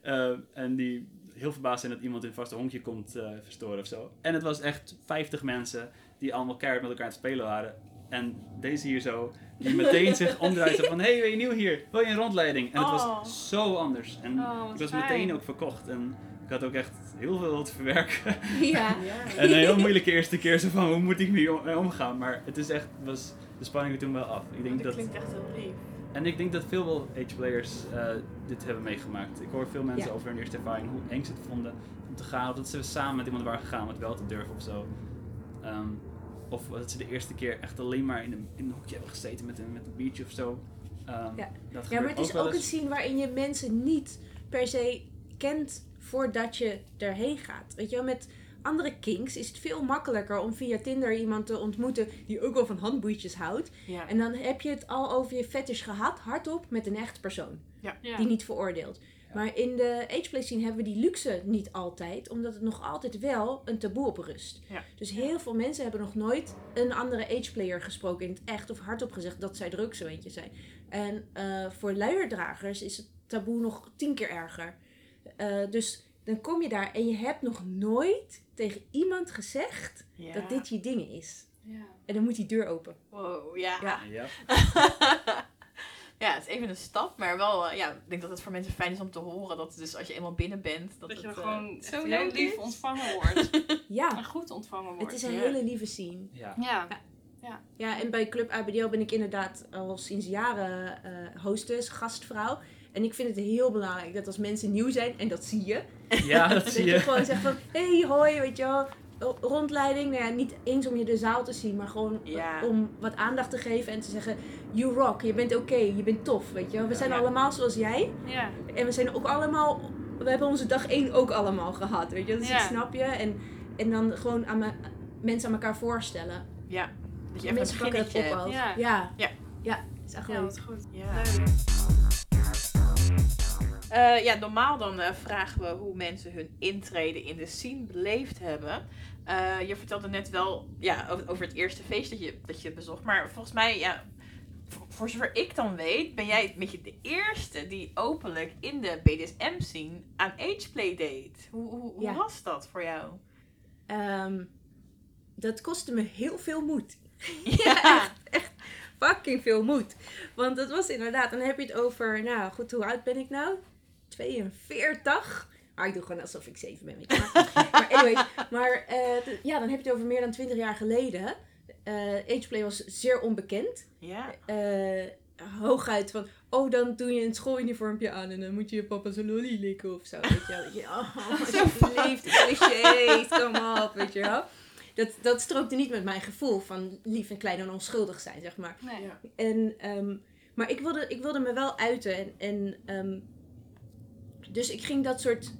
Eh, en die heel verbaasd zijn dat iemand in een vaste honkje komt eh, verstoren of zo. En het was echt 50 mensen die allemaal keihard met elkaar aan het spelen waren. En deze hier zo, die meteen zich omdraait van, hey, ben je nieuw hier? Wil je een rondleiding? En het Oh. was zo anders. En Oh, ik was fijn. meteen ook verkocht. En ik had ook echt heel veel te verwerken. Ja. en een heel moeilijke eerste keer zo van, hoe moet ik mee mee omgaan? Maar het is echt, was de spanning er toen wel af. Ik denk Dat dat, klinkt echt heel lief. en ik denk dat veel wel age-players eh, dit hebben meegemaakt. Ik hoor veel mensen Ja. over hun eerste ervaring, hoe eng ze het vonden om te gaan. Of dat ze samen met iemand waren gegaan om het wel te durven of zo. Ehm, of dat ze de eerste keer echt alleen maar in een, in een hoekje hebben gezeten met een, met een biertje of zo. Ehm, Ja. Dat Ja, maar het is ook een scene waarin je mensen niet per se kent voordat je erheen gaat. Weet je wel, met andere kinks is het veel makkelijker om via Tinder iemand te ontmoeten die ook wel van handboeitjes houdt. Ja. En dan heb je het al over je fetish gehad, hardop, met een echte persoon. Ja. Die niet veroordeelt. Maar in de ageplay scene hebben we die luxe niet altijd, omdat het nog altijd wel een taboe op rust. Ja. Dus heel veel mensen hebben nog nooit een andere ageplayer gesproken in het echt of hardop gezegd dat zij er ook zo eentje zijn. En eh, voor luierdragers is het taboe nog tien keer erger. Eh, dus dan kom je daar en je hebt nog nooit tegen iemand gezegd Ja. dat dit je ding is. Ja. En dan moet die deur open. Wow, ja. Ja. Ja. ja, het is even een stap, maar wel, eh, ja, ik denk dat het voor mensen fijn is om te horen. Dat dus als je eenmaal binnen bent, dat, Dat je het, er eh, gewoon echt zo heel lief is. ontvangen wordt. Ja, en goed ontvangen wordt. het is een ja. hele lieve scene. Ja. Ja. Ja, en bij Club ABDL ben ik inderdaad al sinds jaren eh hostess, gastvrouw. En ik vind het heel belangrijk dat als mensen nieuw zijn, en dat zie je, ja, dat dat zie je je. gewoon zegt van, hey, hoi, weet je wel, rondleiding. Nou ja, niet eens om je de zaal te zien, maar gewoon Ja. om wat aandacht te geven en te zeggen: You rock, je bent oké, je bent tof. Weet je. We zijn Ja. allemaal zoals jij. Ja. En we zijn ook allemaal, we hebben onze dag één ook allemaal gehad. Weet je, dus Ja. ik snap je. En, en dan gewoon aan me, mensen aan elkaar voorstellen. Ja. Dat je En even mensen pakken dat beginnetje op. Ja. Ja. Ja. Ja, is echt Ja, leuk. wat goed. Ja. Duidelijk. Eh, ja, normaal dan eh, vragen we hoe mensen hun intrede in de scene beleefd hebben. Eh, je vertelde net wel ja, over, over het eerste feest dat je, dat je bezocht. Maar volgens mij, ja, voor, voor zover ik dan weet, ben jij met je de eerste die openlijk in de BDSM-scene aan ageplay deed. Hoe, hoe, hoe Ja. was dat voor jou? Ehm, dat kostte me heel veel moed. Ja. echt, echt fucking veel moed. Want het was inderdaad, dan heb je het over, nou goed, hoe oud ben ik nou? 42. Maar ik doe gewoon alsof ik 7 ben, weet je. Maar, maar anyway, maar eh, ja, dan heb je het over meer dan 20 jaar geleden. Eh ageplay was zeer onbekend. Ja. eh hooguit van, oh, dan doe je een schooluniformpje aan en dan moet je je papa zijn lolly likken of zo. Weet je wel. Dat je, oh, alsjeblieft, clichés, kom op, weet je wel. Dat, dat strookte niet met mijn gevoel van lief en klein en onschuldig zijn, zeg maar. Nee. Ja. En, ehm, maar ik wilde, ik wilde me wel uiten. En, en, ehm, dus ik ging dat soort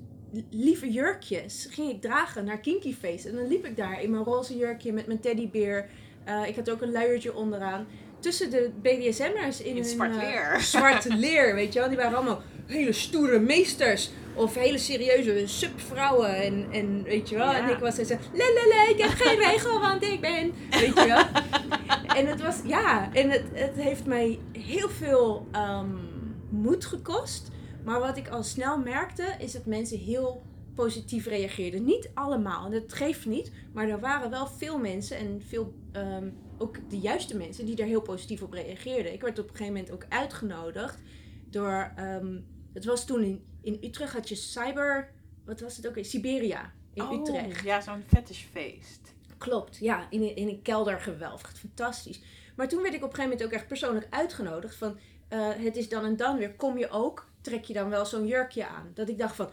lieve jurkjes ging ik dragen naar Kinky Face. En dan liep ik daar in mijn roze jurkje met mijn teddybeer. Eh, ik had ook een luiertje onderaan. Tussen de BDSM'ers in, In hun, zwart eh, leer. zwart leer, weet je wel. Die waren allemaal hele stoere meesters. Of hele serieuze subvrouwen. En, en weet je wel. Ja. En ik was zo, lelele, ik heb geen regel, want ik ben... Weet je wel. En het was, ja, en het, het heeft mij heel veel ehm, moed gekost. Maar wat ik al snel merkte, is dat mensen heel positief reageerden. Niet allemaal, en dat geeft niet. Maar er waren wel veel mensen en veel, ehm, ook de juiste mensen, die daar heel positief op reageerden. Ik werd op een gegeven moment ook uitgenodigd door, ehm, het was toen in, in Utrecht had je Cyber, wat was het ook? Siberia in Oh, Utrecht. Ja, zo'n fetishfeest. Klopt, ja, in een, in een keldergewelf. Echt fantastisch. Maar toen werd ik op een gegeven moment ook echt persoonlijk uitgenodigd van, eh, het is dan en dan weer, kom je ook, trek je dan wel zo'n jurkje aan. Dat ik dacht van,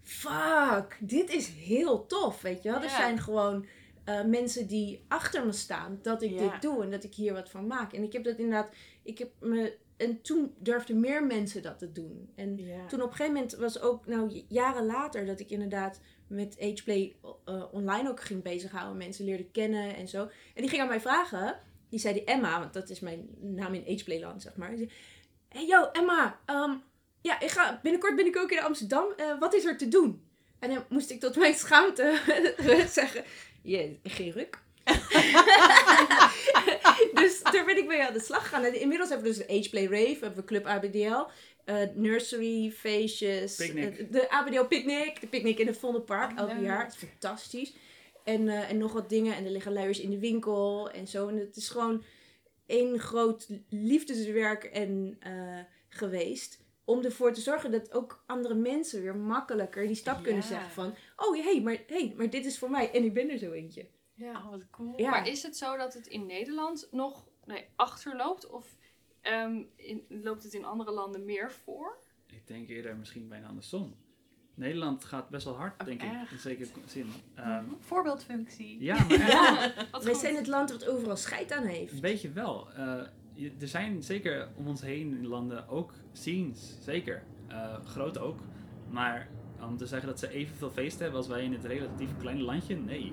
fuck, dit is heel tof, weet je wel. Er zijn gewoon eh, mensen die achter me staan dat ik Ja. dit doe en dat ik hier wat van maak. En ik heb dat inderdaad, ik heb me, en toen durfden meer mensen dat te doen. En Ja. toen op een gegeven moment was ook, nou jaren later, dat ik inderdaad met ageplay eh, online ook ging bezighouden. Mensen leerden kennen en zo. En die ging aan mij vragen. Die zei die Emma, want dat is mijn naam in ageplayland, zeg maar. Hey yo, Emma. ehm, ja, ik ga, binnenkort ben ik ook in Amsterdam. Eh, wat is er te doen? En dan moest ik tot mijn schaamte zeggen, je, geen ruk. dus daar ben ik mee aan de slag gegaan. En inmiddels hebben we dus de Ageplay Rave, hebben we Club ABDL, eh, nursery, feestjes, Picnic. eh, de ABDL Picnic, de picknick in het Vondelpark, Oh, elk jaar. Het is fantastisch. En, eh, en nog wat dingen. En er liggen luiers in de winkel en zo. En het is gewoon één groot liefdeswerk en, eh, geweest. Om ervoor te zorgen dat ook andere mensen weer makkelijker die stap kunnen Ja. zeggen van... Oh, hey, maar, hey, maar dit is voor mij. En ik ben er zo eentje. Ja. Oh, wat cool. Ja. Maar is het zo dat het in Nederland nog nee, achterloopt? Of ehm, in, loopt het in andere landen meer voor? Ik denk eerder misschien bijna andersom. Nederland gaat best wel hard, Oh, denk ik. In zekere zin. Ehm, Voorbeeldfunctie. ja, maar Ja, Wij zijn het land dat overal scheid aan heeft. Weet je wel. eh, je- er zijn zeker om ons heen in landen ook scenes. Zeker. Eh, groot ook. Maar om te zeggen dat ze evenveel feesten hebben als wij in dit relatief kleine landje, nee.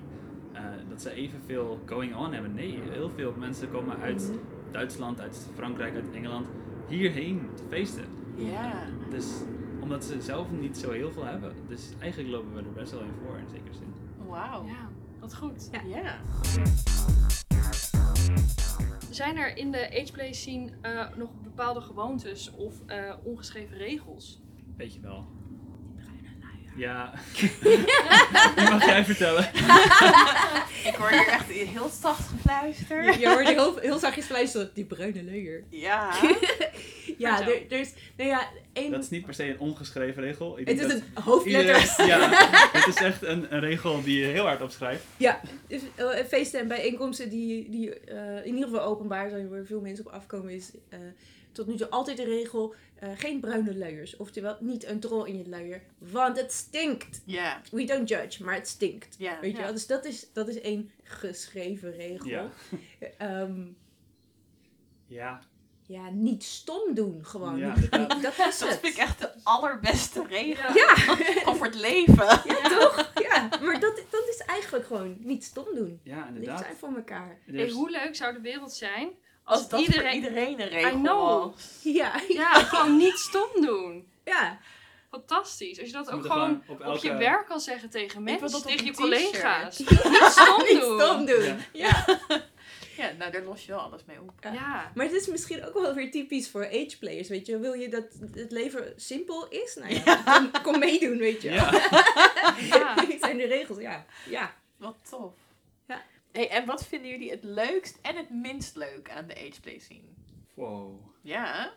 Eh, dat ze evenveel going on hebben, nee. Heel veel mensen komen uit Duitsland, uit Frankrijk, uit Engeland hierheen te feesten. Ja. Dus omdat ze zelf niet zo heel veel hebben. Dus eigenlijk lopen we er best wel in voor in zekere zin. Wauw. Ja, wat goed. Ja. Ja. Zijn er in de ageplay scene eh, nog bepaalde gewoontes of eh, ongeschreven regels? Weet je wel. Ja. Die mag jij vertellen. Ik hoor hier echt heel zacht gefluister. Je, je hoorde heel, heel zachtjes fluisteren, die bruine luier. Ja. Ja, er, er is, nou ja, één... Dat is niet per se een ongeschreven regel. Ik het is een hoofdletters. iedereen- ja, het is echt een, een regel die je heel hard opschrijft. Ja, dus, eh, feesten en bijeenkomsten die, die eh, in ieder geval openbaar zijn, waar veel mensen op afkomen, is... eh, tot nu toe altijd de regel, eh, geen bruine luiers. Oftewel, niet een drol in je luier, want het stinkt. Ja. We don't judge, maar het stinkt. Ja. Weet je wel? Dus dat is, dat is één geschreven regel. Ja. Ehm, Ja, ja, niet stom doen gewoon. Ja, Niet- dat is Dat het. vind ik echt de allerbeste regel. Ja, Over het leven. ja, toch? Ja, maar dat, dat is eigenlijk gewoon niet stom doen. ja Lief inderdaad. zijn voor elkaar. Hey, is- hoe leuk zou de wereld zijn als, dat iedereen... voor iedereen een regel I know. was. Ja, Ja, gewoon niet stom doen. ja. Fantastisch. Als je dat ook gewoon op, je werk kan zeggen tegen mensen, tegen je collega's. Niet stom Niet doen. stom doen. Ja. Ja. ja, nou daar los je wel alles mee op. Ja. Ja. Maar het is misschien ook wel weer typisch voor age players, weet je. Wil je dat het leven simpel is? Nou ja, kom, kom meedoen, weet je. Ja. Ja. Dit zijn de regels, ja. Ja. Wat tof. Hey, en wat vinden jullie het leukst en het minst leuk aan de ageplay scene? Wow, Ja.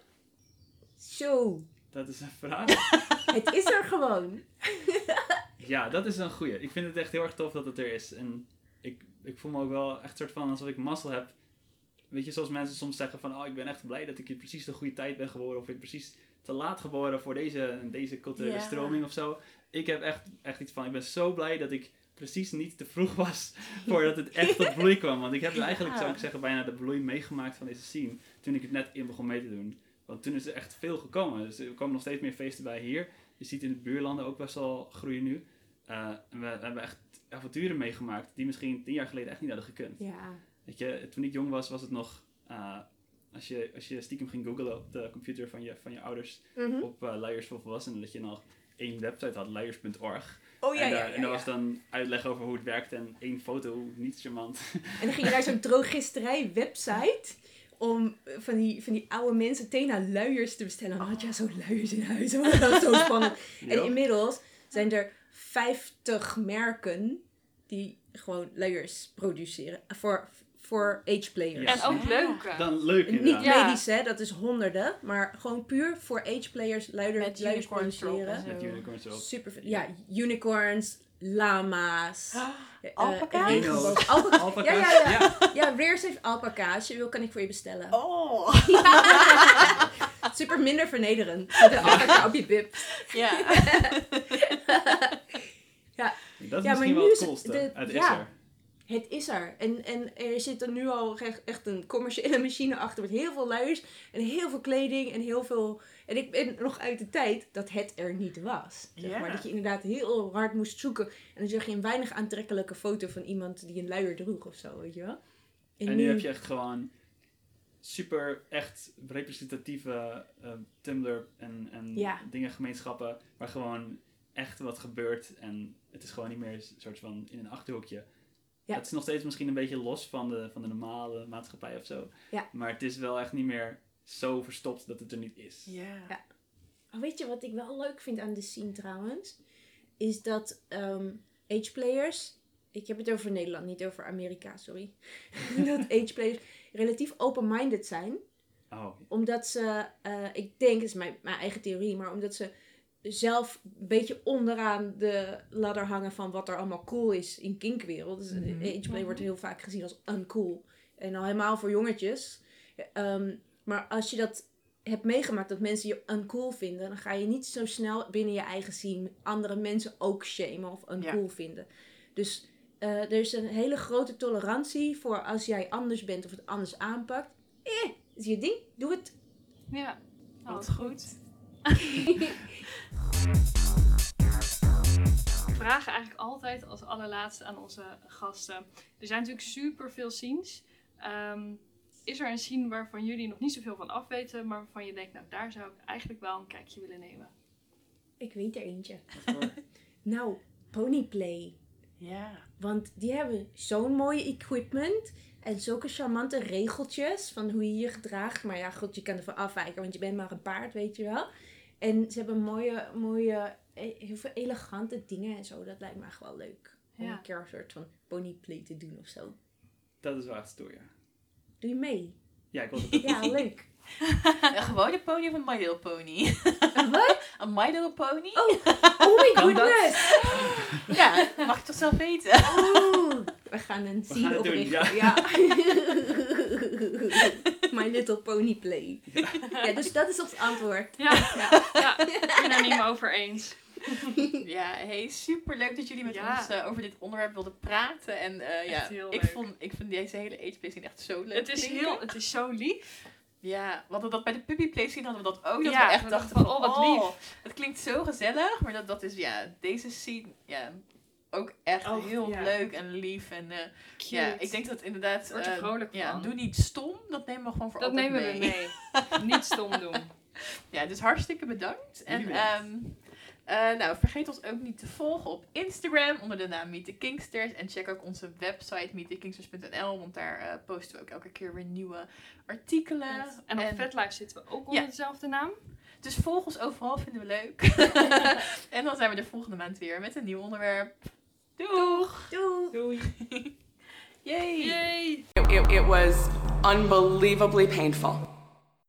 Zo. dat is een vraag. Het is er gewoon. Ja, dat is een goeie. Ik vind het echt heel erg tof dat het er is. En ik, ik voel me ook wel echt soort van alsof ik mazzel heb. Weet je, zoals mensen soms zeggen van... Oh, ik ben echt blij dat ik in precies de goede tijd ben geboren. Of ik precies te laat geboren voor deze, deze culturele stroming of zo. Ik heb echt, echt iets van... Ik ben zo blij dat ik precies niet te vroeg was voordat het echt tot bloei kwam. Want ik heb eigenlijk, zou ik zeggen, bijna de bloei meegemaakt van deze scene. Toen ik het net in begon mee te doen. Want toen is er echt veel gekomen. Dus er komen nog steeds meer feesten bij hier. Je ziet in de buurlanden ook best wel groeien nu. Eh, en we hebben echt avonturen meegemaakt die misschien tien jaar geleden echt niet hadden gekund. Ja. Weet je, toen ik jong was, was het nog... eh, als, je, als je stiekem ging googlen op de computer van je, van je ouders Mhm. op eh luiers voor volwassenen, dat je nog één website had, luiers.org. Oh ja, en, ja, en dat ja. was dan uitleg over hoe het werkt en één foto, niet charmant. En dan ging je naar zo'n drogisterij website om eh, van die, van die oude mensen Tena luiers te bestellen. En dan had je zo luiers in huis. Dat was zo spannend. En inmiddels zijn er 50 merken die gewoon luiers produceren. Voor, voor age players. Ja. En ook Ja. leuke. Dan leuk Niet inderdaad. Ja. medisch, hè, dat is honderden. Maar gewoon puur voor age players luider, Met en produceren. zo. Met unicorns erop. Super. Ja, unicorns, lama's. eh, Alpaca's? regenboog- Alpaca- Alpaca's? Ja, ja, ja. Ja, Rears heeft alpaca's. Als je wil, kan ik voor je bestellen. Oh. Super minder vernederend. Met een alpaca op je bib. Ja. Dat is Ja, maar misschien wel nu het is- coolste. de- het is ja. Het is er. En, en er zit er nu al echt, echt een commerciële machine achter met heel veel luiers en heel veel kleding en heel veel... En ik ben nog uit de tijd dat het er niet was. Zeg maar. Dat je inderdaad heel hard moest zoeken. En dan zag je een weinig aantrekkelijke foto van iemand die een luier droeg of zo, weet je wel. En nu heb je echt gewoon super echt representatieve eh, Tumblr en, en dingen, gemeenschappen waar gewoon echt wat gebeurt en het is gewoon niet meer een soort van in een achterhoekje. Ja. Het is nog steeds misschien een beetje los van de, van de normale maatschappij of zo. Ja. Maar het is wel echt niet meer zo verstopt dat het er niet is. Ja. Oh, weet je wat ik wel leuk vind aan de scene trouwens? Is dat ehm age players, ik heb het over Nederland, niet over Amerika, sorry. dat age players relatief open-minded zijn. Oh, Omdat ze, eh, ik denk, het is mijn, mijn eigen theorie, maar omdat ze zelf een beetje onderaan de ladder hangen van wat er allemaal cool is in kinkwereld. Dus Mhm. ageplay wordt heel vaak gezien als uncool. En al helemaal voor jongetjes. Ehm, maar als je dat hebt meegemaakt, dat mensen je uncool vinden, dan ga je niet zo snel binnen je eigen scene andere mensen ook shamen of uncool vinden. Dus eh, er is een hele grote tolerantie voor als jij anders bent of het anders aanpakt. Eh, is je ding, doe het. Ja. Wat wat goed. We vragen eigenlijk altijd als allerlaatste aan onze gasten. Er zijn natuurlijk super veel scenes. Ehm, is er een scene waarvan jullie nog niet zoveel van afweten, maar waarvan je denkt, nou daar zou ik eigenlijk wel een kijkje willen nemen? Ik weet er eentje. Nou, Ponyplay. Ja. Want die hebben zo'n mooie equipment. En zulke charmante regeltjes van hoe je je gedraagt. Maar ja, goed, je kan ervan afwijken, want je bent maar een paard, weet je wel. En ze hebben mooie, mooie, eh, heel veel elegante dingen en zo. Dat lijkt me echt wel leuk. Om Ja. een keer een soort van ponyplay te doen of zo. dat is wel echt stoer, ja. Doe je mee? Ja, ik was het Ja, leuk. Een gewone pony of een My Little Pony? Wat? Een My Little Pony? Oh, oh my goodness. Ja, mag ik toch zelf weten? Oeh, we gaan een scene het doen, oprichten. ja. Ja. My Little Pony Play. Ja, dus dat is ons antwoord. Ja, ja, ja. ik ben er niet meer over eens. Ja, hey, super leuk dat jullie met Ja. ons eh, over dit onderwerp wilden praten. En eh, ja, ik leuk. vond, ik vind deze hele age scene echt zo leuk. Het is, heel, het is zo lief. Ja, we hadden dat bij de puppy play scene hadden we dat ook. Dat Ja, we echt dachten van, van, oh, wat lief. Het klinkt zo gezellig, maar dat, dat is, ja, deze scene, ja, ook echt Oh, heel ja. leuk en lief. En eh, ja, ik denk dat inderdaad, Word er eh, ja, doe niet stom, dat nemen we gewoon voor dat altijd nemen mee. we mee. Niet stom doen. Ja, dus hartstikke bedankt. En ehm, eh, nou, vergeet ons ook niet te volgen op Instagram onder de naam Meet the Kingsters. En check ook onze website meetthekingsters.nl, want daar posten we ook elke keer weer nieuwe artikelen. En op Vetlife zitten we ook Ja. onder dezelfde naam. Dus volg ons overal, vinden we leuk. en dan zijn we de volgende maand weer met een nieuw onderwerp. Doeg! Doei! Doei. Yay! Yay! It, it, it was unbelievably painful.